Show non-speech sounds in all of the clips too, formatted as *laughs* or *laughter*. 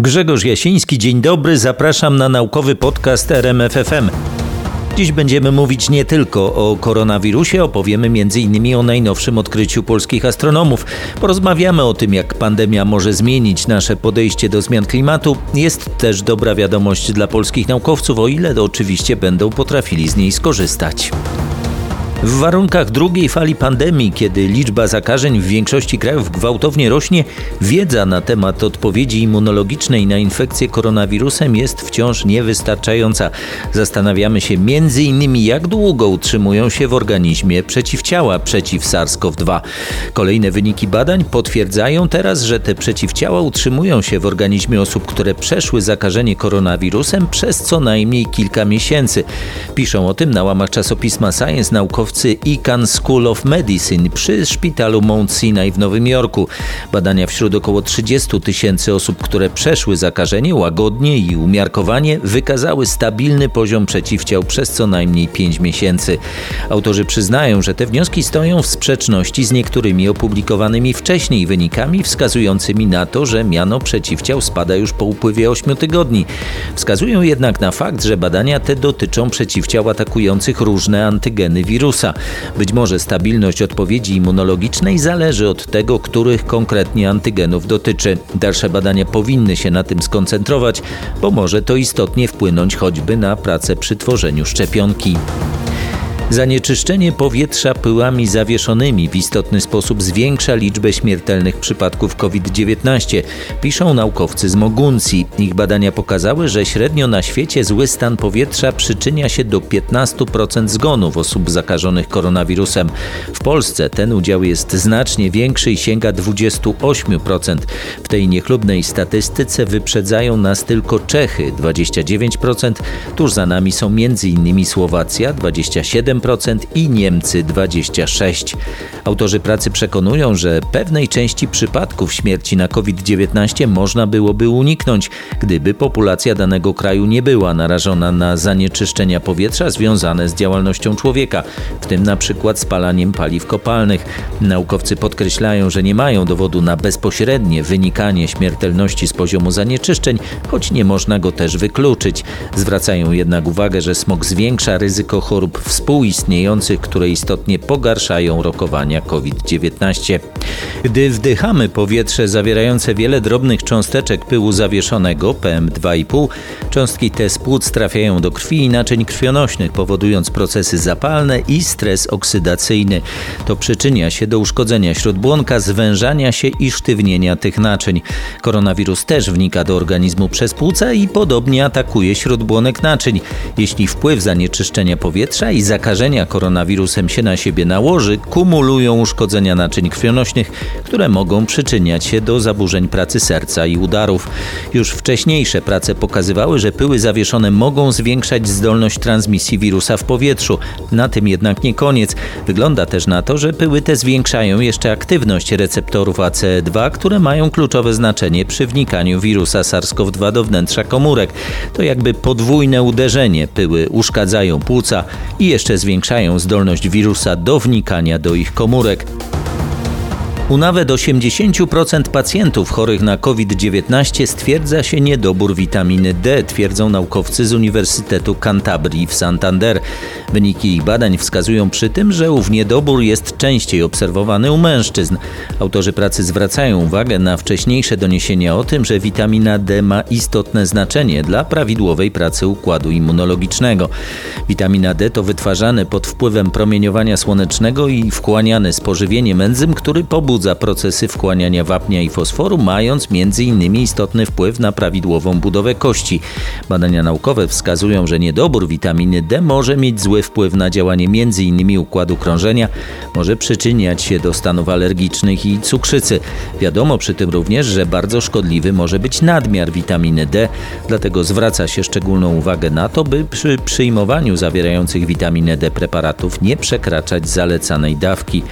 Grzegorz Jasiński, dzień dobry, zapraszam na naukowy podcast RMFFM. Dziś będziemy mówić nie tylko o koronawirusie, opowiemy m.in. o najnowszym odkryciu polskich astronomów. Porozmawiamy o tym, jak pandemia może zmienić nasze podejście do zmian klimatu. Jest też dobra wiadomość dla polskich naukowców, o ile oczywiście będą potrafili z niej skorzystać. W warunkach drugiej fali pandemii, kiedy liczba zakażeń w większości krajów gwałtownie rośnie, wiedza na temat odpowiedzi immunologicznej na infekcję koronawirusem jest wciąż niewystarczająca. Zastanawiamy się m.in. jak długo utrzymują się w organizmie przeciwciała przeciw SARS-CoV-2. Kolejne wyniki badań potwierdzają teraz, że te przeciwciała utrzymują się w organizmie osób, które przeszły zakażenie koronawirusem przez co najmniej kilka miesięcy. Piszą o tym na łamach czasopisma Science naukowcy naukowcy Icahn School of Medicine przy szpitalu Mount Sinai w Nowym Jorku. Badania wśród około 30 tysięcy osób, które przeszły zakażenie łagodnie i umiarkowanie, wykazały stabilny poziom przeciwciał przez co najmniej 5 miesięcy. Autorzy przyznają, że te wnioski stoją w sprzeczności z niektórymi opublikowanymi wcześniej wynikami wskazującymi na to, że miano przeciwciał spada już po upływie 8 tygodni. Wskazują jednak na fakt, że badania te dotyczą przeciwciał atakujących różne antygeny wirusa wirusa. Być może stabilność odpowiedzi immunologicznej zależy od tego, których konkretnie antygenów dotyczy. Dalsze badania powinny się na tym skoncentrować, bo może to istotnie wpłynąć choćby na pracę przy tworzeniu szczepionki. Zanieczyszczenie powietrza pyłami zawieszonymi w istotny sposób zwiększa liczbę śmiertelnych przypadków COVID-19, piszą naukowcy z Moguncji. Ich badania pokazały, że średnio na świecie zły stan powietrza przyczynia się do 15% zgonów osób zakażonych koronawirusem. W Polsce ten udział jest znacznie większy i sięga 28%. W tej niechlubnej statystyce wyprzedzają nas tylko Czechy 29%, tuż za nami są m.in. Słowacja 27%, 7% i Niemcy 26%. Autorzy pracy przekonują, że pewnej części przypadków śmierci na COVID-19 można byłoby uniknąć, gdyby populacja danego kraju nie była narażona na zanieczyszczenia powietrza związane z działalnością człowieka, w tym na przykład spalaniem paliw kopalnych. Naukowcy podkreślają, że nie mają dowodu na bezpośrednie wynikanie śmiertelności z poziomu zanieczyszczeń, choć nie można go też wykluczyć. Zwracają jednak uwagę, że smog zwiększa ryzyko chorób współistniejących istniejących, które istotnie pogarszają rokowania COVID-19. Gdy wdychamy powietrze zawierające wiele drobnych cząsteczek pyłu zawieszonego PM2,5, cząstki te z płuc trafiają do krwi i naczyń krwionośnych, powodując procesy zapalne i stres oksydacyjny. To przyczynia się do uszkodzenia śródbłonka, zwężania się i sztywnienia tych naczyń. Koronawirus też wnika do organizmu przez płuca i podobnie atakuje śródbłonek naczyń. Jeśli wpływ zanieczyszczenia powietrza i zakażenia zakażenia koronawirusem się na siebie nałoży, kumulują uszkodzenia naczyń krwionośnych, które mogą przyczyniać się do zaburzeń pracy serca i udarów. Już wcześniejsze prace pokazywały, że pyły zawieszone mogą zwiększać zdolność transmisji wirusa w powietrzu. Na tym jednak nie koniec. Wygląda też na to, że pyły te zwiększają jeszcze aktywność receptorów ACE2, które mają kluczowe znaczenie przy wnikaniu wirusa SARS-CoV-2 do wnętrza komórek. To jakby podwójne uderzenie. Pyły uszkadzają płuca i jeszcze zwiększają zdolność wirusa do wnikania do ich komórek. U nawet 80% pacjentów chorych na COVID-19 stwierdza się niedobór witaminy D, twierdzą naukowcy z Uniwersytetu Cantabrii w Santander. Wyniki ich badań wskazują przy tym, że ów niedobór jest częściej obserwowany u mężczyzn. Autorzy pracy zwracają uwagę na wcześniejsze doniesienia o tym, że witamina D ma istotne znaczenie dla prawidłowej pracy układu immunologicznego. Witamina D to wytwarzany pod wpływem promieniowania słonecznego i wchłaniany z pożywieniem enzym, który pobudza pobudza procesy wchłaniania wapnia i fosforu, mając m.in. istotny wpływ na prawidłową budowę kości. Badania naukowe wskazują, że niedobór witaminy D może mieć zły wpływ na działanie m.in. układu krążenia, może przyczyniać się do stanów alergicznych i cukrzycy. Wiadomo przy tym również, że bardzo szkodliwy może być nadmiar witaminy D, dlatego zwraca się szczególną uwagę na to, by przy przyjmowaniu zawierających witaminę D preparatów nie przekraczać zalecanej dawki.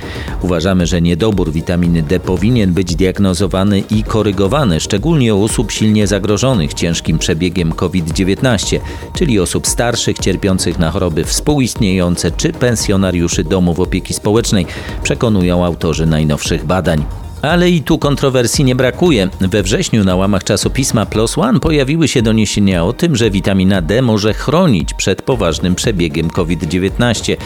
Uważamy, że niedobór witaminy witaminy D powinien być diagnozowany i korygowany, szczególnie u osób silnie zagrożonych ciężkim przebiegiem COVID-19, czyli osób starszych, cierpiących na choroby współistniejące czy pensjonariuszy domów opieki społecznej, przekonują autorzy najnowszych badań. Ale i tu kontrowersji nie brakuje. We wrześniu na łamach czasopisma PLOS ONE pojawiły się doniesienia o tym, że witamina D może chronić przed poważnym przebiegiem COVID-19.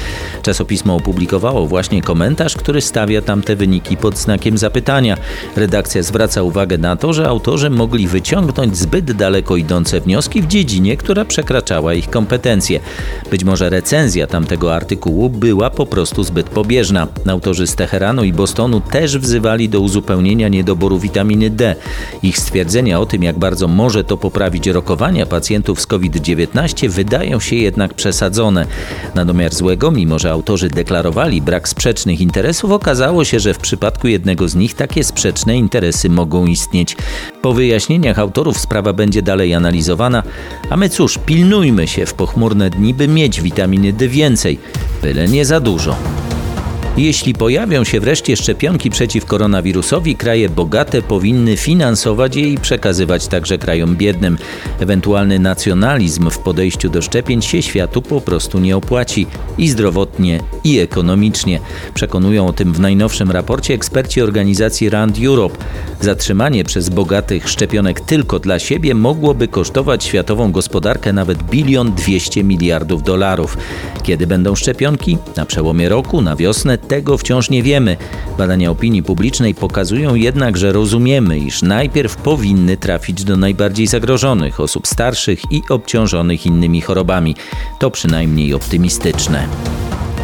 Czasopismo opublikowało właśnie komentarz, który stawia tamte wyniki pod znakiem zapytania. Redakcja zwraca uwagę na to, że autorzy mogli wyciągnąć zbyt daleko idące wnioski w dziedzinie, która przekraczała ich kompetencje. Być może recenzja tamtego artykułu była po prostu zbyt pobieżna. Autorzy z Teheranu i Bostonu też wzywali do uzupełnienia niedoboru witaminy D. Ich stwierdzenia o tym, jak bardzo może to poprawić rokowania pacjentów z COVID-19 wydają się jednak przesadzone. Na domiar złego, mimo że autorzy deklarowali brak sprzecznych interesów, okazało się, że w przypadku jednego z nich takie sprzeczne interesy mogą istnieć. Po wyjaśnieniach autorów sprawa będzie dalej analizowana, a my cóż, pilnujmy się w pochmurne dni, by mieć witaminy D więcej, byle nie za dużo. Jeśli pojawią się wreszcie szczepionki przeciw koronawirusowi, kraje bogate powinny finansować je i przekazywać także krajom biednym. Ewentualny nacjonalizm w podejściu do szczepień się światu po prostu nie opłaci i zdrowotnie, i ekonomicznie. Przekonują o tym w najnowszym raporcie eksperci organizacji Rand Europe. Zatrzymanie przez bogatych szczepionek tylko dla siebie mogłoby kosztować światową gospodarkę nawet bilion 200 miliardów dolarów. Kiedy będą szczepionki? Na przełomie roku, na wiosnę tego wciąż nie wiemy. Badania opinii publicznej pokazują jednak, że rozumiemy, iż najpierw powinny trafić do najbardziej zagrożonych osób starszych i obciążonych innymi chorobami. To przynajmniej optymistyczne.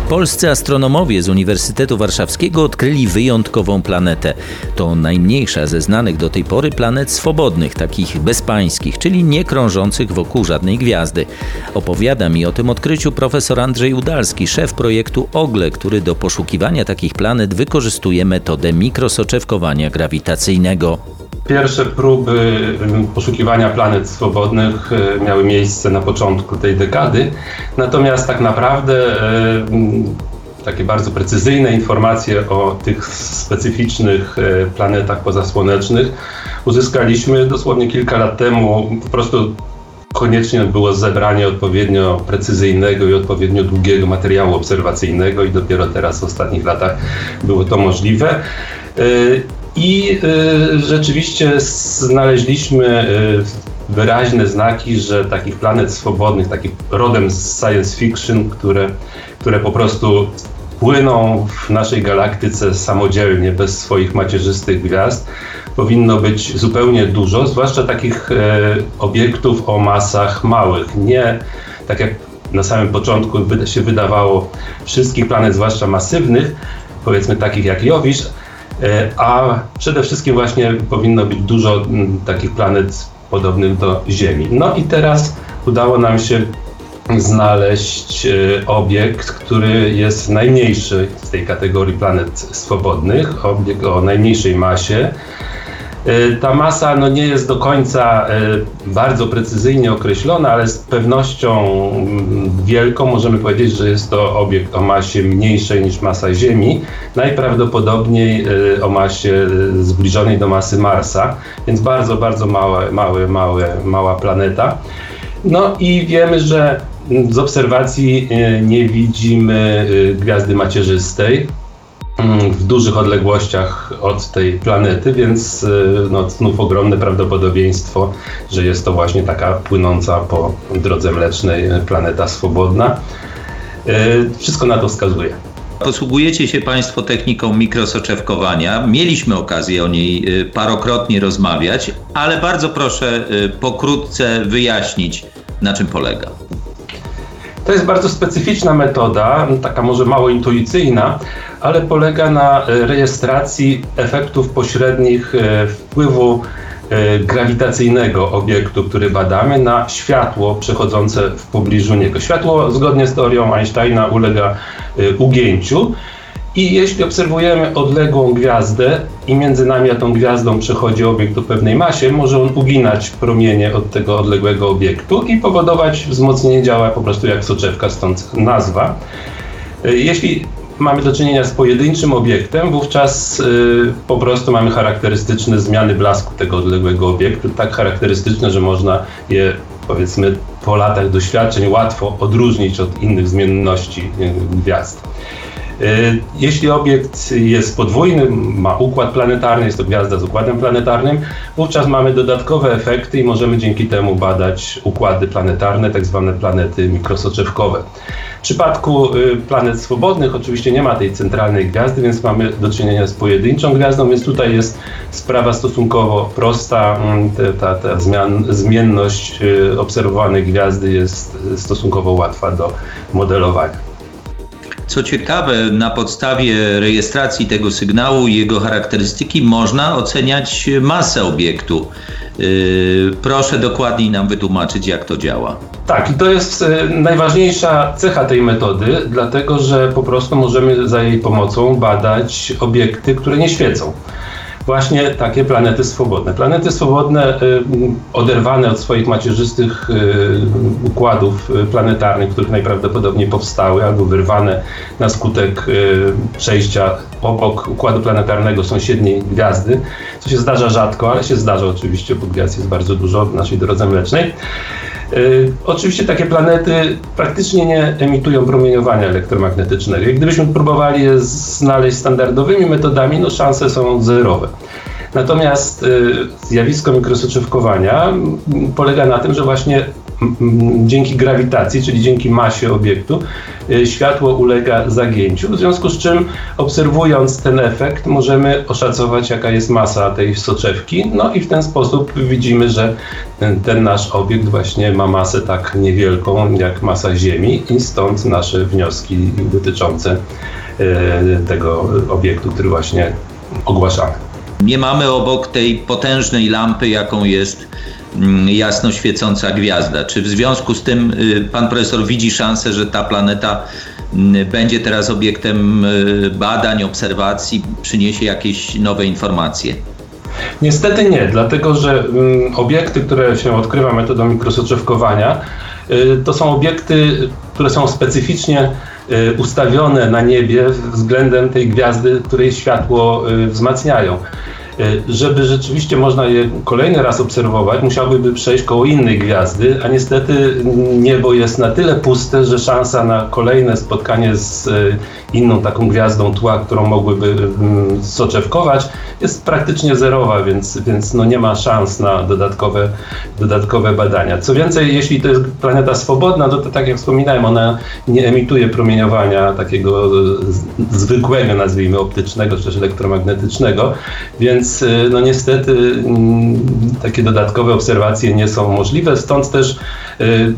Polscy astronomowie z Uniwersytetu Warszawskiego odkryli wyjątkową planetę. To najmniejsza ze znanych do tej pory planet swobodnych, takich bezpańskich, czyli nie krążących wokół żadnej gwiazdy. Opowiada mi o tym odkryciu profesor Andrzej Udalski, szef projektu OGLE, który do poszukiwania takich planet wykorzystuje metodę mikrosoczewkowania grawitacyjnego. Pierwsze próby poszukiwania planet swobodnych e, miały miejsce na początku tej dekady, natomiast tak naprawdę e, takie bardzo precyzyjne informacje o tych specyficznych e, planetach pozasłonecznych uzyskaliśmy dosłownie kilka lat temu. Po prostu koniecznie było zebranie odpowiednio precyzyjnego i odpowiednio długiego materiału obserwacyjnego i dopiero teraz w ostatnich latach było to możliwe. I y, rzeczywiście znaleźliśmy y, wyraźne znaki, że takich planet swobodnych, takich rodem z science fiction, które, które po prostu płyną w naszej galaktyce samodzielnie, bez swoich macierzystych gwiazd, powinno być zupełnie dużo, zwłaszcza takich e, obiektów o masach małych. Nie tak jak na samym początku się wydawało wszystkich planet, zwłaszcza masywnych, powiedzmy takich jak Jowisz, a przede wszystkim właśnie powinno być dużo mm, takich planet podobnych do Ziemi. No i teraz udało nam się znaleźć e, obiekt, który jest najmniejszy z tej kategorii planet swobodnych, obiekt o najmniejszej masie. E, ta masa no, nie jest do końca e, bardzo precyzyjnie określona, ale z pewnością wielką możemy powiedzieć, że jest to obiekt o masie mniejszej niż masa Ziemi, najprawdopodobniej e, o masie zbliżonej do masy Marsa, więc bardzo, bardzo małe, małe, małe, mała planeta. No i wiemy, że z obserwacji nie widzimy gwiazdy macierzystej w dużych odległościach od tej planety, więc y, no, znów ogromne prawdopodobieństwo, że jest to właśnie taka płynąca po drodze mlecznej planeta swobodna. Y, wszystko na to wskazuje. Posługujecie się Państwo techniką mikrosoczewkowania. Mieliśmy okazję o niej y, parokrotnie rozmawiać, ale bardzo proszę pokrótce wyjaśnić, na czym polega. To jest bardzo specyficzna metoda, taka może mało intuicyjna, ale polega na e, rejestracji efektów pośrednich e, wpływu e, grawitacyjnego obiektu, który badamy, na światło przechodzące w pobliżu niego. Światło, zgodnie z teorią Einsteina, ulega ugięciu. I jeśli obserwujemy odległą gwiazdę i między nami a tą gwiazdą przechodzi obiekt o pewnej masie, może on uginać promienie od tego odległego obiektu i powodować wzmocnienie działa po prostu jak soczewka, stąd nazwa. Jeśli mamy do czynienia z pojedynczym obiektem, wówczas y, po prostu mamy charakterystyczne zmiany blasku tego odległego obiektu, tak charakterystyczne, że można je powiedzmy po latach doświadczeń łatwo odróżnić od innych zmienności y, gwiazd. Jeśli obiekt jest podwójny, ma układ planetarny, jest to gwiazda z układem planetarnym, wówczas mamy dodatkowe efekty i możemy dzięki temu badać układy planetarne, tak zwane planety mikrosoczewkowe. W przypadku y, planet swobodnych oczywiście nie ma tej centralnej gwiazdy, więc mamy do czynienia z pojedynczą gwiazdą, więc tutaj jest sprawa stosunkowo prosta. Mm, ta, ta zmian, zmienność y, obserwowanej gwiazdy jest stosunkowo łatwa do modelowania. Co ciekawe, na podstawie rejestracji tego sygnału i jego charakterystyki można oceniać masę obiektu. Yy, proszę dokładniej nam wytłumaczyć, jak to działa. Tak, i to jest e, najważniejsza cecha tej metody, dlatego że po prostu możemy za jej pomocą badać obiekty, które nie świecą właśnie takie planety swobodne. Planety swobodne y, oderwane od swoich macierzystych y, układów y, planetarnych, których najprawdopodobniej powstały albo wyrwane na skutek przejścia obok układu planetarnego sąsiedniej gwiazdy, co się zdarza rzadko, ale się zdarza oczywiście, bo gwiazd jest bardzo dużo w naszej drodze mlecznej. Y, oczywiście takie planety praktycznie nie emitują promieniowania elektromagnetycznego. I gdybyśmy próbowali je znaleźć standardowymi metodami, no szanse są zerowe. Natomiast y, zjawisko mikrosoczewkowania polega na tym, że właśnie dzięki grawitacji, czyli dzięki masie obiektu, y, światło ulega zagięciu, w związku z czym obserwując ten efekt możemy oszacować jaka jest masa tej soczewki, no i w ten sposób widzimy, że ten, ten nasz obiekt właśnie ma masę tak niewielką jak masa Ziemi i stąd nasze wnioski dotyczące y, tego obiektu, który właśnie ogłaszamy. Nie mamy obok tej potężnej lampy, jaką jest jasno świecąca gwiazda. Czy w związku z tym y, pan profesor widzi szansę, że ta planeta mm, będzie teraz obiektem y, badań, obserwacji, przyniesie jakieś nowe informacje? Niestety nie, dlatego że mm, obiekty, które się odkrywa metodą mikrosoczewkowania, y, to są obiekty, które są specyficznie ustawione na niebie względem tej gwiazdy, której światło wzmacniają. E, żeby rzeczywiście można je kolejny raz obserwować, musiałby przejść koło innej gwiazdy, a niestety niebo jest na tyle puste, że szansa na kolejne spotkanie z e, inną taką gwiazdą tła, którą mogłyby mm, soczewkować, jest praktycznie zerowa, więc, więc no nie ma szans na dodatkowe, dodatkowe badania. Co więcej, jeśli to jest planeta swobodna, to, to tak jak wspominałem, ona nie emituje promieniowania takiego zwykłego, nazwijmy optycznego czy też elektromagnetycznego, więc y, no niestety mm, takie dodatkowe obserwacje nie są możliwe, stąd też y,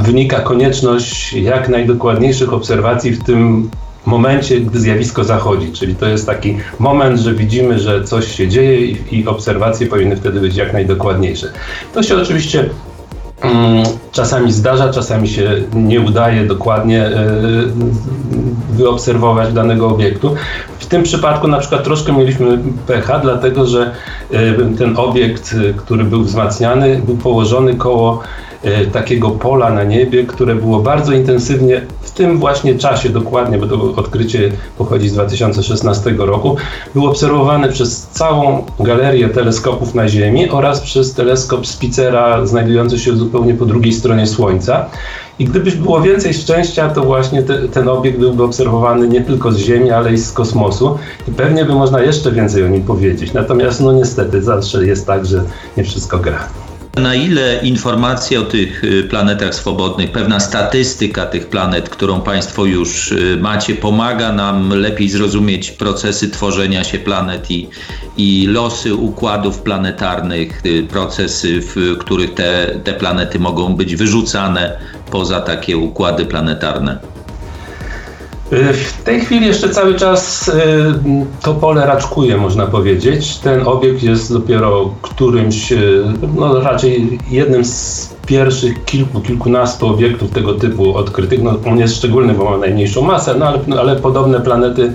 wynika konieczność jak najdokładniejszych obserwacji w tym momencie, gdy zjawisko zachodzi. Czyli to jest taki moment, że widzimy, że coś się dzieje i, i obserwacje powinny wtedy być jak najdokładniejsze. To się oczywiście czasami zdarza, czasami się nie udaje dokładnie e, wyobserwować danego obiektu. W tym przypadku na przykład troszkę mieliśmy pecha, dlatego że e, ten obiekt, który był wzmacniany, był położony koło takiego pola na niebie, które było bardzo intensywnie w tym właśnie czasie dokładnie, bo to odkrycie pochodzi z 2016 roku, było obserwowane przez całą galerię teleskopów na Ziemi oraz przez teleskop Spicera znajdujący się zupełnie po drugiej stronie Słońca. I gdybyś było więcej szczęścia, to właśnie te, ten obiekt byłby obserwowany nie tylko z Ziemi, ale i z kosmosu i pewnie by można jeszcze więcej o nim powiedzieć. Natomiast no niestety zawsze jest tak, że nie wszystko gra. Na ile informacje o tych y, planetach swobodnych, pewna statystyka tych planet, którą Państwo już y, macie, pomaga nam lepiej zrozumieć procesy tworzenia się planet i, i losy układów planetarnych, y, procesy, w których te, te planety mogą być wyrzucane poza takie układy planetarne? Y, w tej chwili jeszcze cały czas y, to pole raczkuje, można powiedzieć. Ten obiekt jest dopiero którymś, y, no raczej jednym z pierwszych kilku, kilkunastu obiektów tego typu odkrytych. No, on jest szczególny, bo ma najmniejszą masę, no ale, ale podobne planety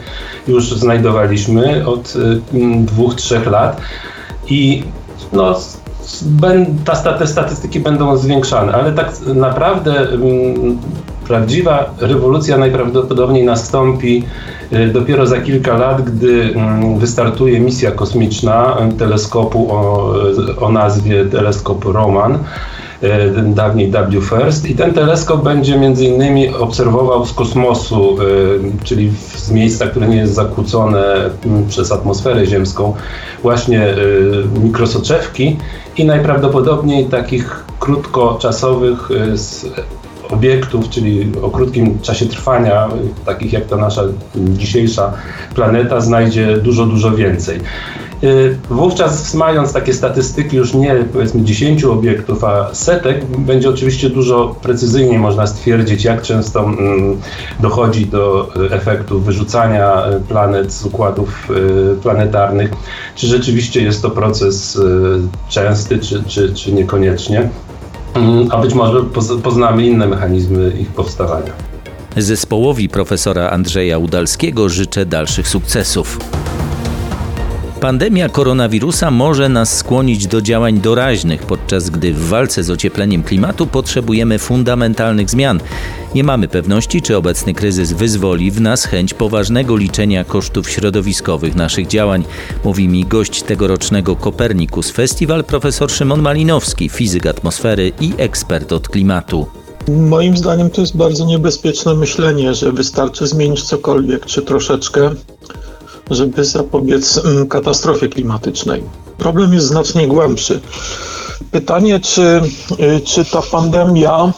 już znajdowaliśmy od dwóch, trzech lat. I no, te statystyki będą zwiększane, ale tak naprawdę Prawdziwa rewolucja najprawdopodobniej nastąpi y, dopiero za kilka lat, gdy mm, wystartuje misja kosmiczna teleskopu o, o nazwie teleskop Roman. dawniej W-FIRST i ten teleskop będzie między innymi obserwował z kosmosu, czyli z miejsca, które nie jest zakłócone przez atmosferę ziemską, właśnie mikrosoczewki i najprawdopodobniej takich krótkoczasowych obiektów, czyli o krótkim czasie trwania, takich jak ta nasza dzisiejsza planeta, znajdzie dużo, dużo więcej. Y, wówczas mając takie statystyki już nie powiedzmy 10 obiektów, a setek, będzie oczywiście dużo precyzyjniej można stwierdzić, jak często mm, dochodzi do efektu wyrzucania planet z układów y, planetarnych, czy rzeczywiście jest to proces y, częsty, czy, czy, czy niekoniecznie. Mm, a być może poznamy inne mechanizmy ich powstawania. Zespołowi profesora Andrzeja Udalskiego życzę dalszych sukcesów. Pandemia koronawirusa może nas skłonić do działań doraźnych, podczas gdy w walce z ociepleniem klimatu potrzebujemy fundamentalnych zmian. Nie mamy pewności, czy obecny kryzys wyzwoli w nas chęć poważnego liczenia kosztów środowiskowych naszych działań, mówi mi gość tegorocznego Kopernikus Festival profesor Szymon Malinowski, fizyk atmosfery i ekspert od klimatu. Moim zdaniem to jest bardzo niebezpieczne myślenie, że wystarczy zmienić cokolwiek, czy troszeczkę, żeby zapobiec mm, katastrofie klimatycznej. Problem jest znacznie głębszy. Pytanie, czy, y, czy ta pandemia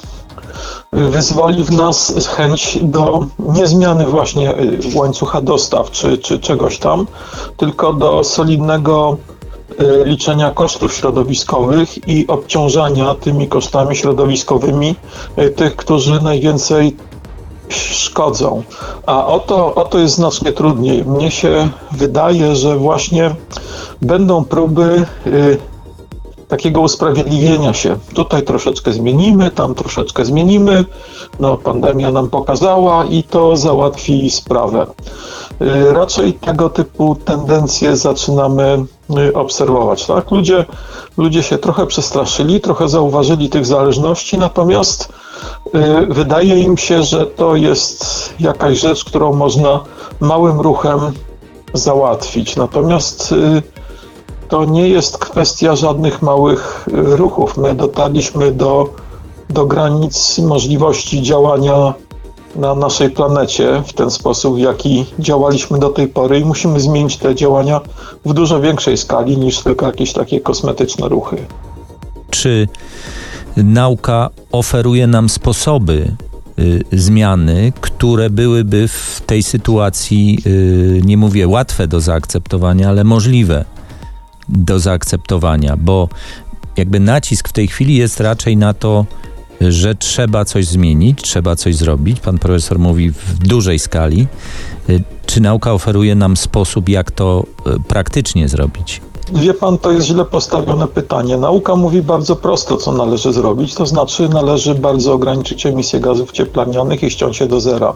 wyzwoli w nas chęć do nie zmiany właśnie y, łańcucha dostaw czy, czy czegoś tam, tylko do solidnego y, liczenia kosztów środowiskowych i obciążania tymi kosztami środowiskowymi tych, którzy najwięcej szkodzą. A oto, oto jest znacznie trudniej. Mnie się wydaje, że właśnie będą próby y, takiego usprawiedliwienia się. Tutaj troszeczkę zmienimy, tam troszeczkę zmienimy. No, pandemia nam pokazała i to załatwi sprawę. Y, raczej tego typu tendencje zaczynamy y, obserwować. Tak? Ludzie, ludzie się trochę przestraszyli, trochę zauważyli tych zależności, natomiast wydaje im się, że to jest jakaś rzecz, którą można małym ruchem załatwić. Natomiast y, to nie jest kwestia żadnych małych y, ruchów. My dotarliśmy do, do granic możliwości działania na naszej planecie w ten sposób, w jaki działaliśmy do tej pory i musimy zmienić te działania w dużo większej skali niż tylko jakieś takie kosmetyczne ruchy. Czy nauka oferuje nam sposoby y, zmiany, które byłyby w tej sytuacji, y, nie mówię łatwe do zaakceptowania, ale możliwe do zaakceptowania, bo jakby nacisk w tej chwili jest raczej na to, że trzeba coś zmienić, trzeba coś zrobić. Pan profesor mówi w dużej skali. Y, czy nauka oferuje nam sposób, jak to praktycznie zrobić? Wie pan, to jest źle postawione pytanie. Nauka mówi bardzo prosto, co należy zrobić, to znaczy należy bardzo ograniczyć emisję gazów cieplarnianych i ściąć się do zera.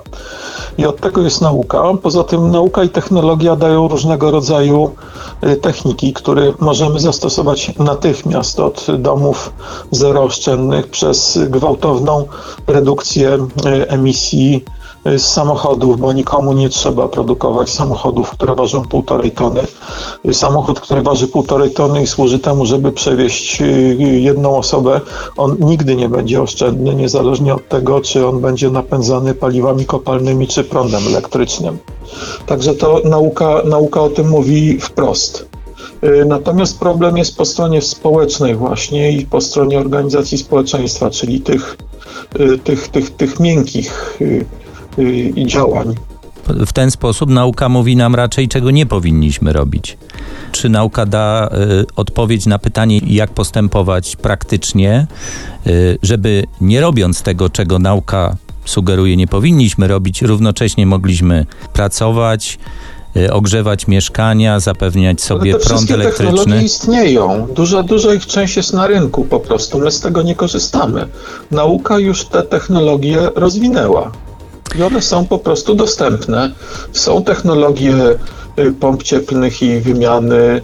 I od tego jest nauka. Poza tym nauka i technologia dają różnego rodzaju y, techniki, które możemy zastosować natychmiast od domów zerooszczędnych przez gwałtowną redukcję y, emisji z samochodów, bo nikomu nie trzeba produkować samochodów, które ważą półtorej tony. Samochód, który waży półtorej tony i służy temu, żeby przewieźć y, jedną osobę, on nigdy nie będzie oszczędny, niezależnie od tego, czy on będzie napędzany paliwami kopalnymi, czy prądem elektrycznym. Także to nauka, nauka o tym mówi wprost. Y, natomiast problem jest po stronie społecznej właśnie i po stronie organizacji społeczeństwa, czyli tych, y, tych, tych, tych miękkich i działań. W ten sposób nauka mówi nam raczej, czego nie powinniśmy robić. Czy nauka da y, odpowiedź na pytanie, jak postępować praktycznie, y, żeby nie robiąc tego, czego nauka sugeruje, nie powinniśmy robić, równocześnie mogliśmy pracować, y, ogrzewać mieszkania, zapewniać sobie Ale te prąd elektryczny. technologie istnieją. Duża, duża ich część jest na rynku po prostu. My z tego nie korzystamy. Nauka już te technologie rozwinęła i one są po prostu dostępne. Są technologie y, pomp cieplnych i wymiany,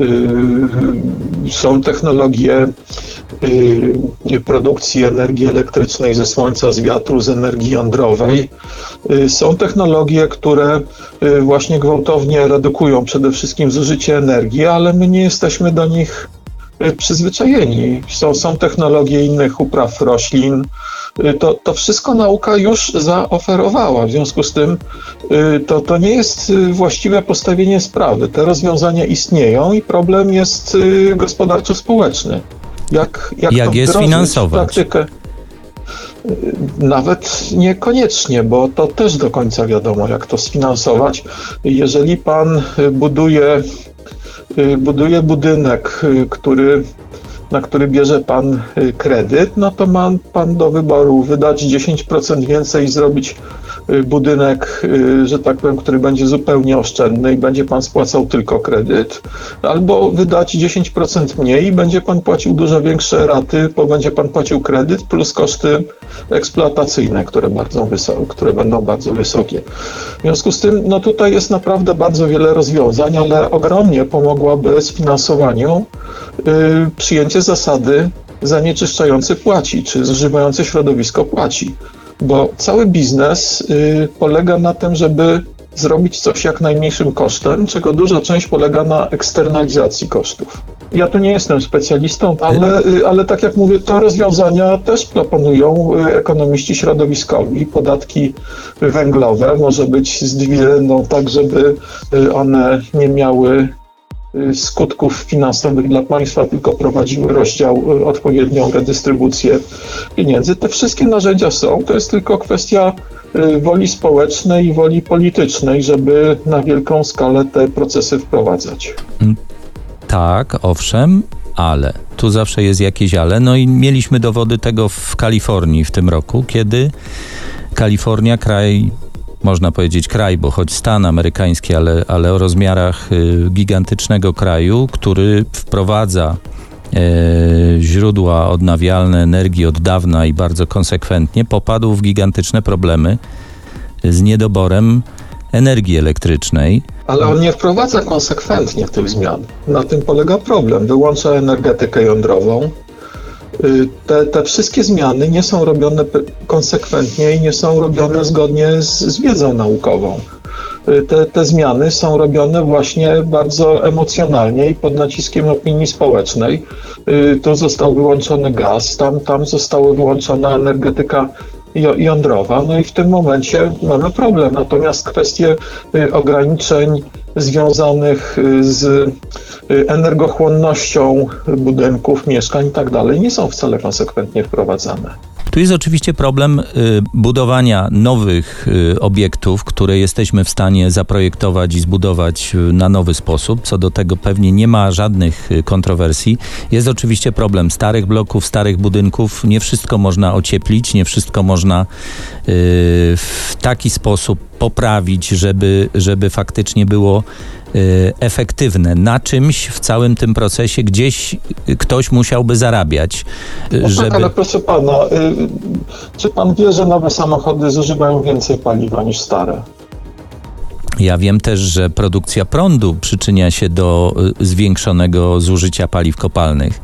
y, są technologie y, produkcji energii elektrycznej ze słońca, z wiatru, z energii jądrowej. Są technologie, które właśnie gwałtownie redukują przede wszystkim zużycie energii, ale my nie jesteśmy do nich przyzwyczajeni. Są, są technologie innych upraw roślin. Y, to, to wszystko nauka już zaoferowała. W związku z tym y, to, to nie jest właściwe postawienie sprawy. Te rozwiązania istnieją i problem jest gospodarczo-społeczny. Jak, jak, jak je sfinansować? Praktykę? Nawet niekoniecznie, bo to też do końca wiadomo, jak to sfinansować. Jeżeli pan buduje, buduje budynek, który na który bierze pan kredyt, no to ma pan do wyboru wydać 10% więcej i zrobić Y, budynek, y, że tak powiem, który będzie zupełnie oszczędny i będzie pan spłacał tylko kredyt, albo wydać 10% mniej i będzie pan płacił dużo większe raty, bo będzie pan płacił kredyt plus koszty eksploatacyjne, które, bardzo które będą bardzo wysokie. W związku z tym, no tutaj jest naprawdę bardzo wiele rozwiązań, ale ogromnie pomogłaby sfinansowaniu yy, przyjęcie zasady zanieczyszczający płaci, czy zużywający środowisko płaci bo cały biznes y, polega na tym, żeby zrobić coś jak najmniejszym kosztem, czego duża część polega na eksternalizacji kosztów. Ja tu nie jestem specjalistą, ale, y, ale tak jak mówię, te rozwiązania też proponują y, ekonomiści środowiskowi. Podatki węglowe może być z dywidendą tak, żeby one nie miały skutków finansowych dla państwa, tylko prowadziły rozdział, y, odpowiednią redystrybucję pieniędzy. Te wszystkie narzędzia są, to jest tylko kwestia y, woli społecznej i woli politycznej, żeby na wielką skalę te procesy wprowadzać. Mm, tak, owszem, ale tu zawsze jest jakieś ale. No i mieliśmy dowody tego w Kalifornii w tym roku, kiedy Kalifornia, kraj można powiedzieć kraj, bo choć stan amerykański, ale, ale o rozmiarach y, gigantycznego kraju, który wprowadza e, źródła odnawialne energii od dawna i bardzo konsekwentnie, popadł w gigantyczne problemy z niedoborem energii elektrycznej. Ale on nie wprowadza konsekwentnie tych zmian. Na tym polega problem. Wyłącza energetykę jądrową, te, te wszystkie zmiany nie są robione konsekwentnie i nie są robione zgodnie z, z wiedzą naukową. Y, te, te zmiany są robione właśnie bardzo emocjonalnie i pod naciskiem opinii społecznej. Y, tu został wyłączony gaz, tam, tam została wyłączona energetyka jądrowa, no i w tym momencie mamy problem. Natomiast kwestie ograniczeń związanych z Y, energochłonnością budynków, mieszkań i tak dalej nie są wcale konsekwentnie wprowadzane. Tu jest oczywiście problem y, budowania nowych y, obiektów, które jesteśmy w stanie zaprojektować i zbudować na nowy sposób. Co do tego pewnie nie ma żadnych kontrowersji. Jest oczywiście problem starych bloków, starych budynków. Nie wszystko można ocieplić, nie wszystko można w taki sposób poprawić, żeby, żeby faktycznie było Y, efektywne na czymś w całym tym procesie, gdzieś ktoś musiałby zarabiać. Y, no żeby... tak, ale proszę pana, y, czy pan wie, że nowe samochody zużywają więcej paliwa niż stare? Ja wiem też, że produkcja prądu przyczynia się do zwiększonego zużycia paliw kopalnych.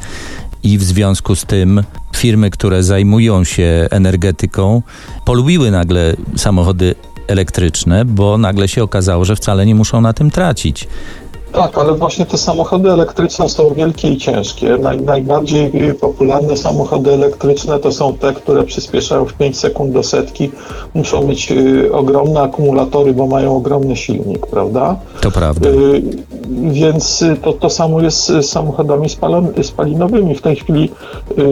I w związku z tym firmy, które zajmują się energetyką, polubiły nagle samochody elektryczne, bo nagle się okazało, że wcale nie muszą na tym tracić. Tak, ale właśnie te samochody elektryczne są wielkie i ciężkie. Naj, najbardziej popularne samochody elektryczne to są te, które przyspieszają w 5 sekund do setki. Muszą mieć y, ogromne akumulatory, bo mają ogromny silnik, prawda? To prawda. Y, więc y, to, to samo jest z samochodami spalinowymi. W tej chwili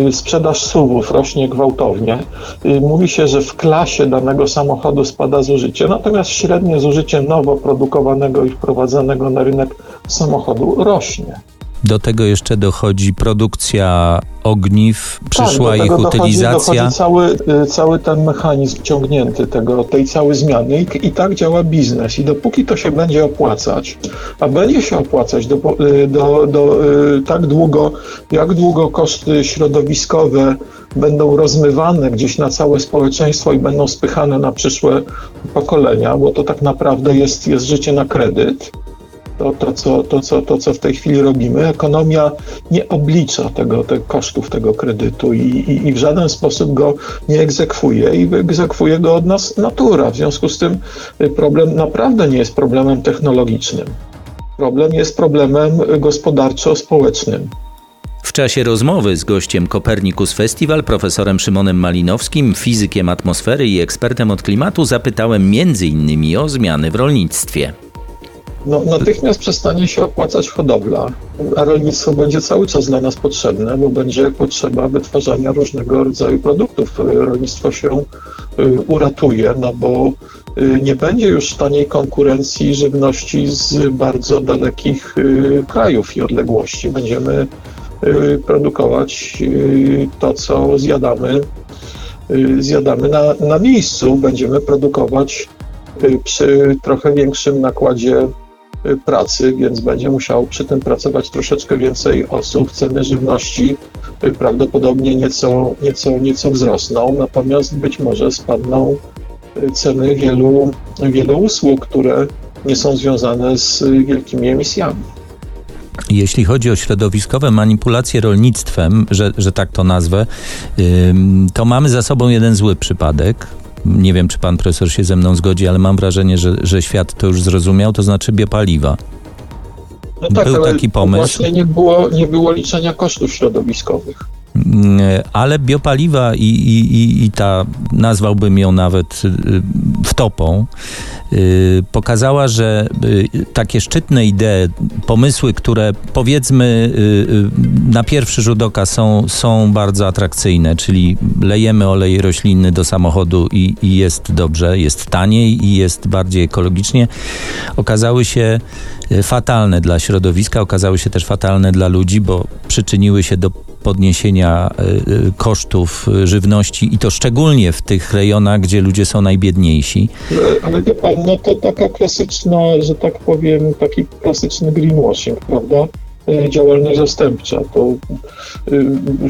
y, sprzedaż SUV-ów rośnie gwałtownie. Y, mówi się, że w klasie danego samochodu spada zużycie, natomiast średnie zużycie nowo produkowanego i wprowadzanego na rynek samochodu rośnie. Do tego jeszcze dochodzi produkcja ogniw, przyszła tak, ich dochodzi, utylizacja. Dochodzi cały, y, cały ten mechanizm ciągnięty tego, tej całej zmiany I, i tak działa biznes. I dopóki to się będzie opłacać, a będzie się opłacać do, y, do, do, y, tak długo, jak długo koszty środowiskowe będą rozmywane gdzieś na całe społeczeństwo i będą spychane na przyszłe pokolenia, bo to tak naprawdę jest, jest życie na kredyt to, to, co, to, co, to, co w tej chwili robimy. Ekonomia nie oblicza tego, tych kosztów tego kredytu i, i, i, w żaden sposób go nie egzekwuje i egzekwuje go od nas natura. W związku z tym problem naprawdę nie jest problemem technologicznym. Problem jest problemem gospodarczo-społecznym. W czasie rozmowy z gościem Kopernikus Festival, profesorem Szymonem Malinowskim, fizykiem atmosfery i ekspertem od klimatu, zapytałem m.in. o zmiany w rolnictwie. No, natychmiast przestanie się opłacać hodowla, a rolnictwo będzie cały czas dla nas potrzebne, bo będzie potrzeba wytwarzania różnego rodzaju produktów. Rolnictwo się y, uratuje, no bo y, nie będzie już taniej konkurencji żywności z bardzo dalekich y, krajów i odległości. Będziemy produkować to, co zjadamy, zjadamy na, na miejscu. Będziemy produkować przy trochę większym nakładzie Y, pracy, więc będzie musiał przy tym pracować troszeczkę więcej osób. Ceny żywności y, prawdopodobnie nieco, nieco, nieco wzrosną, natomiast być może spadną y, ceny wielu, wielu usług, które nie są związane z wielkimi emisjami. Jeśli chodzi o środowiskowe manipulacje rolnictwem, że, że tak to nazwę, to mamy za sobą jeden zły przypadek. Nie wiem, czy pan profesor się ze mną zgodzi, ale mam wrażenie, że, że świat to już zrozumiał, to znaczy biopaliwa. No tak, Był taki pomysł. Właśnie nie było, nie było liczenia kosztów środowiskowych. Mm, ale biopaliwa i, i, i ta, nazwałbym ją nawet y, wtopą, y, pokazała, że y, takie szczytne idee, pomysły, które powiedzmy na pierwszy rzut oka są, są bardzo atrakcyjne, czyli lejemy olej roślinny do samochodu i, i jest dobrze, jest taniej i jest bardziej ekologicznie, okazały się fatalne dla środowiska, okazały się też fatalne dla ludzi, bo przyczyniły się do podniesienia e, e, kosztów żywności i to szczególnie w tych rejonach, gdzie ludzie są najbiedniejsi. Ale wie pan, no to taka klasyczna, że tak powiem, taki klasyczny greenwashing, prawda? E, działalność zastępcza. To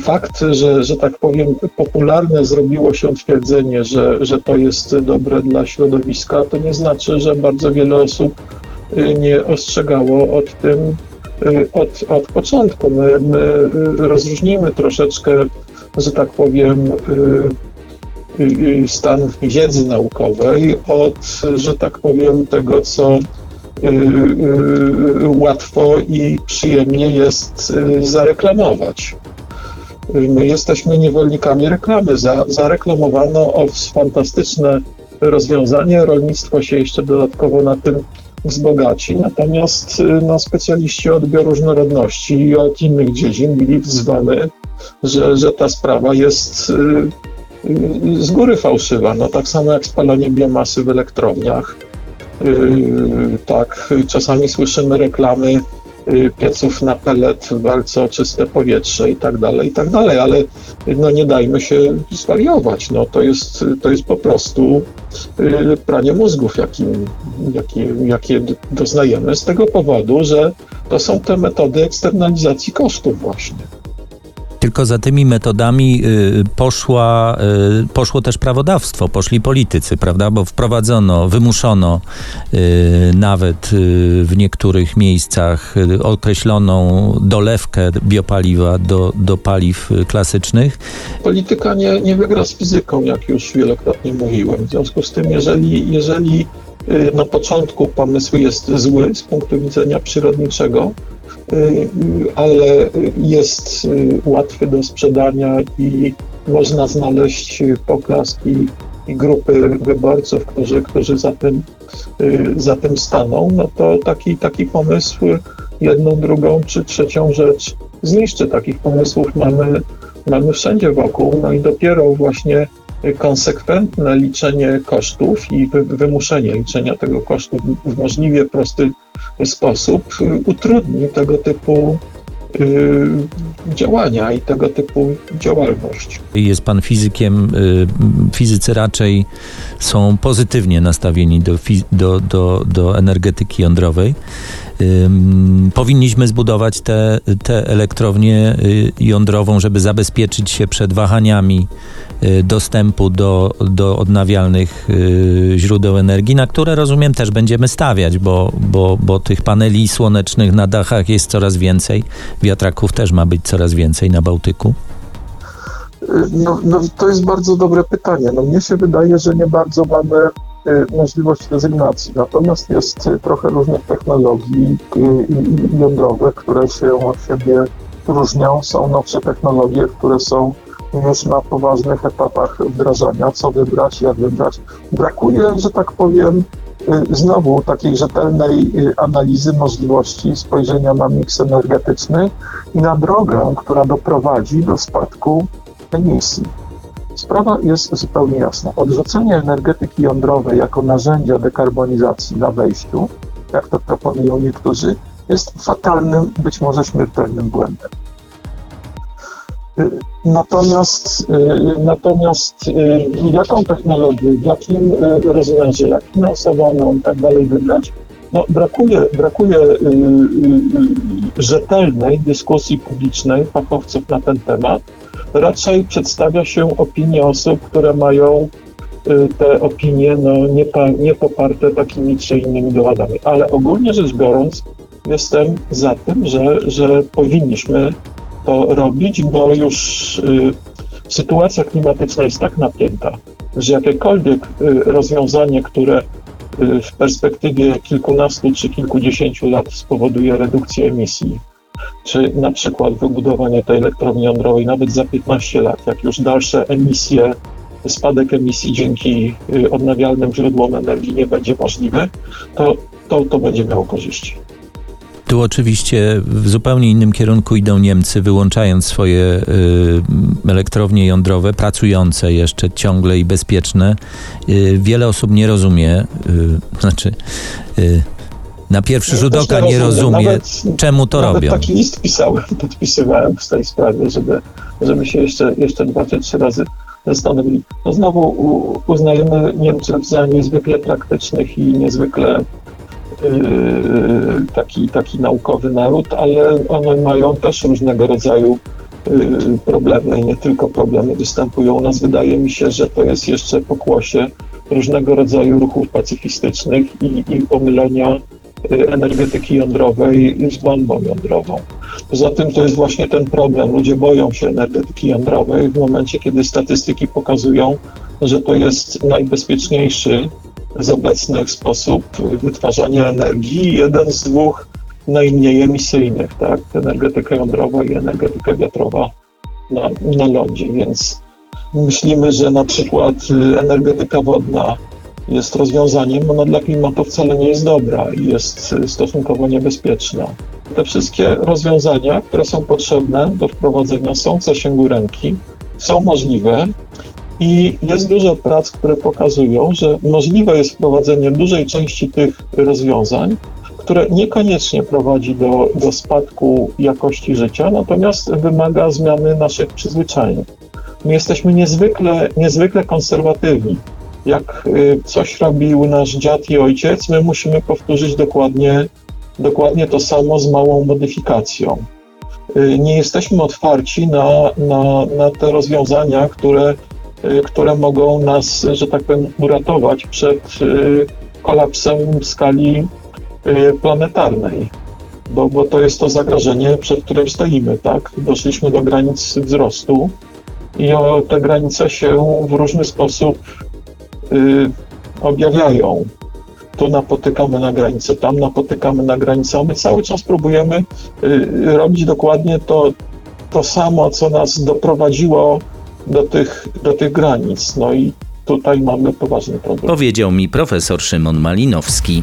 fakt, że, że tak powiem, popularne zrobiło się twierdzenie, że, że to jest dobre dla środowiska, to nie znaczy, że bardzo wiele osób nie ostrzegało od tym Y, od, od początku. My, my rozróżnimy troszeczkę, że tak powiem, y, y, stan wiedzy naukowej od, że tak powiem, tego, co łatwo i przyjemnie jest zareklamować. My jesteśmy niewolnikami reklamy. Za, zareklamowano o fantastyczne rozwiązanie, rolnictwo się jeszcze dodatkowo na tym wzbogaci. Natomiast y, no, specjaliści od bioróżnorodności i od innych dziedzin byli wzwani, że, że ta sprawa jest y, y, z góry fałszywa. No, tak samo jak spalanie biomasy w elektrowniach. Tak, czasami słyszymy reklamy pieców na pelet, walce o czyste powietrze i tak dalej, i tak dalej, ale no nie dajmy się zwariować, no to jest, to jest po prostu y, pranie mózgów, jakim, jakie, jakie doznajemy z tego powodu, że to są te metody eksternalizacji kosztów właśnie. Tylko za tymi metodami y, poszła, y, poszło też prawodawstwo, poszli politycy, prawda? Bo wprowadzono, wymuszono y, nawet w niektórych miejscach określoną dolewkę biopaliwa do, do paliw klasycznych. Polityka nie, nie wygra z fizyką, jak już wielokrotnie mówiłem. W związku z tym, jeżeli, jeżeli na początku pomysł jest zły z punktu widzenia przyrodniczego, ale jest y, łatwy do sprzedania i można znaleźć poklaski i grupy wyborców, którzy, którzy za, tym, y, za tym staną, no to taki, taki pomysł jedną, drugą czy trzecią rzecz zniszczy. Takich pomysłów mamy, mamy wszędzie wokół, no i dopiero właśnie konsekwentne liczenie kosztów i wymuszenie liczenia tego kosztu w możliwie prosty sposób utrudni tego typu y, działania i tego typu działalność. Jest pan fizykiem. Y, fizycy raczej są pozytywnie nastawieni do, do, do, do energetyki jądrowej. Powinniśmy zbudować tę te, te elektrownię y, jądrową, żeby zabezpieczyć się przed wahaniami Y, dostępu do, do odnawialnych y, źródeł energii, na które rozumiem też będziemy stawiać, bo, bo, bo tych paneli słonecznych na dachach jest coraz więcej, wiatraków też ma być coraz więcej na Bałtyku. No, no, to jest bardzo dobre pytanie. No, mnie się wydaje, że nie bardzo mamy możliwość rezygnacji. Natomiast jest trochę różnych technologii jądrowych, które się od siebie różnią. Są nowsze technologie, które są już na poważnych etapach wdrażania. Co wybrać, jak wybrać. Brakuje, że tak powiem, y, znowu takiej rzetelnej y, analizy możliwości spojrzenia na miks energetyczny i na drogę, która doprowadzi do spadku emisji. Sprawa jest zupełnie jasna. Odrzucenie energetyki jądrowej jako narzędzia dekarbonizacji na wejściu, jak to proponują niektórzy, jest fatalnym, być może śmiertelnym błędem. Y, natomiast, y, natomiast y, jaką technologię, w jakim rozmiarze, jak finansowaną i tak dalej wybrać, no, brakuje, brakuje rzetelnej dyskusji publicznej fachowców na ten temat. Raczej przedstawia się opinie osób, które mają te opinie no, niepoparte takimi czy innymi dowodami. Ale ogólnie rzecz biorąc, jestem za tym, że, że powinniśmy to robić, bo już y, sytuacja klimatyczna jest tak napięta, że jakiekolwiek y, rozwiązanie, które y, w perspektywie kilkunastu czy kilkudziesięciu lat spowoduje redukcję emisji, czy na przykład wybudowanie tej elektrowni jądrowej nawet za 15 lat, jak już dalsze emisje, spadek emisji dzięki odnawialnym źródłom energii nie będzie możliwy, to, to, to będzie miało korzyści. Tu oczywiście w zupełnie innym kierunku idą Niemcy, wyłączając swoje y, elektrownie jądrowe, pracujące jeszcze ciągle i bezpieczne. Y, wiele osób nie rozumie, y, znaczy y, na pierwszy ja rzut oka nie rozumie, nawet, czemu to nawet robią. Taki list pisałem, *laughs* podpisywałem w tej sprawie, żeby, żeby się jeszcze, jeszcze dwa czy trzy razy zastanowili. No znowu uznajemy Niemców za niezwykle praktycznych i niezwykle Y, taki, taki naukowy naród, ale one mają też różnego rodzaju y, problemy i nie tylko problemy występują u nas. Wydaje mi się, że to jest jeszcze pokłosie różnego rodzaju ruchów pacyfistycznych i, i pomylenia energetyki jądrowej z bombą jądrową. Poza tym to jest właśnie ten problem. Ludzie boją się energetyki jądrowej w momencie, kiedy statystyki pokazują, że to jest najbezpieczniejszy z obecnych sposób wytwarzania energii, jeden z dwóch najmniej emisyjnych, tak? Energetyka jądrowa i energetyka wiatrowa na, na lądzie, więc myślimy, że na przykład y, energetyka wodna jest rozwiązaniem, ona dla klimatu wcale nie jest dobra i jest y, stosunkowo niebezpieczna. Te wszystkie rozwiązania, które są potrzebne do wprowadzenia, są w zasięgu ręki, są możliwe i jest dużo prac, które pokazują, że możliwe jest wprowadzenie dużej części tych rozwiązań, które niekoniecznie prowadzi do, do spadku jakości życia, natomiast wymaga zmiany naszych przyzwyczajeń. My jesteśmy niezwykle, niezwykle konserwatywni. Jak y, coś robił nasz dziad i ojciec, my musimy powtórzyć dokładnie, dokładnie to samo z małą modyfikacją. Y, nie jesteśmy otwarci na, na, na te rozwiązania, które Y, które mogą nas, że tak powiem, uratować przed kolapsem w skali planetarnej. Bo, bo to jest to zagrożenie, przed którym stoimy, tak? Doszliśmy do granic wzrostu i o, te granice się w różny sposób objawiają. Tu napotykamy na granicę, tam napotykamy na granicę. My cały czas próbujemy y, robić dokładnie to, to samo, co nas doprowadziło do tych, do tych granic. No i tutaj mamy poważny problem. Powiedział mi profesor Szymon Malinowski.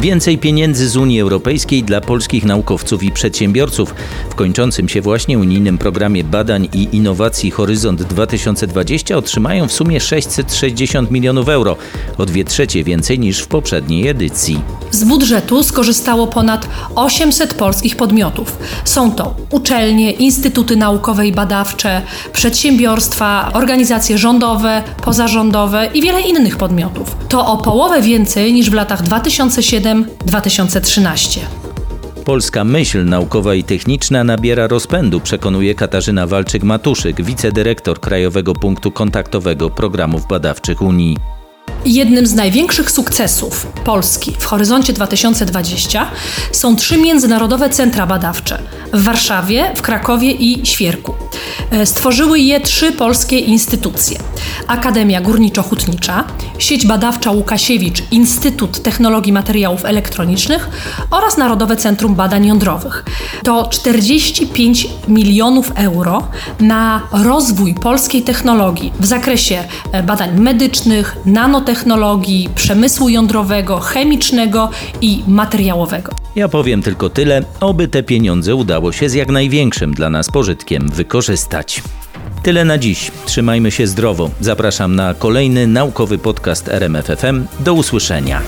Więcej pieniędzy z Unii Europejskiej dla polskich naukowców i przedsiębiorców. W kończącym się właśnie unijnym programie badań i innowacji Horyzont 2020 otrzymają w sumie 660 milionów euro, o dwie trzecie więcej niż w poprzedniej edycji. Z budżetu skorzystało ponad 800 polskich podmiotów. Są to uczelnie, instytuty naukowe i badawcze, przedsiębiorstwa, organizacje rządowe, pozarządowe i wiele innych podmiotów. To o połowę więcej niż w latach 2007 2007-2013. Polska myśl naukowa i techniczna nabiera rozpędu, przekonuje Katarzyna Walczyk-Matuszyk, wicedyrektor Krajowego Punktu Kontaktowego Programów Badawczych Unii. Jednym z największych sukcesów Polski w horyzoncie 2020 są trzy międzynarodowe centra badawcze w Warszawie, w Krakowie i Świerku. E, stworzyły je trzy polskie instytucje: Akademia Górniczo-Hutnicza, Sieć Badawcza Łukasiewicz, Instytut Technologii Materiałów Elektronicznych oraz Narodowe Centrum Badań Jądrowych. To 45 milionów euro na rozwój polskiej technologii w zakresie e, badań medycznych, nanotechnologii, przemysłu jądrowego, chemicznego i materiałowego. Ja powiem tylko tyle, oby te pieniądze udało się z jak największym dla nas pożytkiem wykorzystać. Tyle na dziś. Trzymajmy się zdrowo. Zapraszam na kolejny naukowy podcast RMFFM. Do usłyszenia.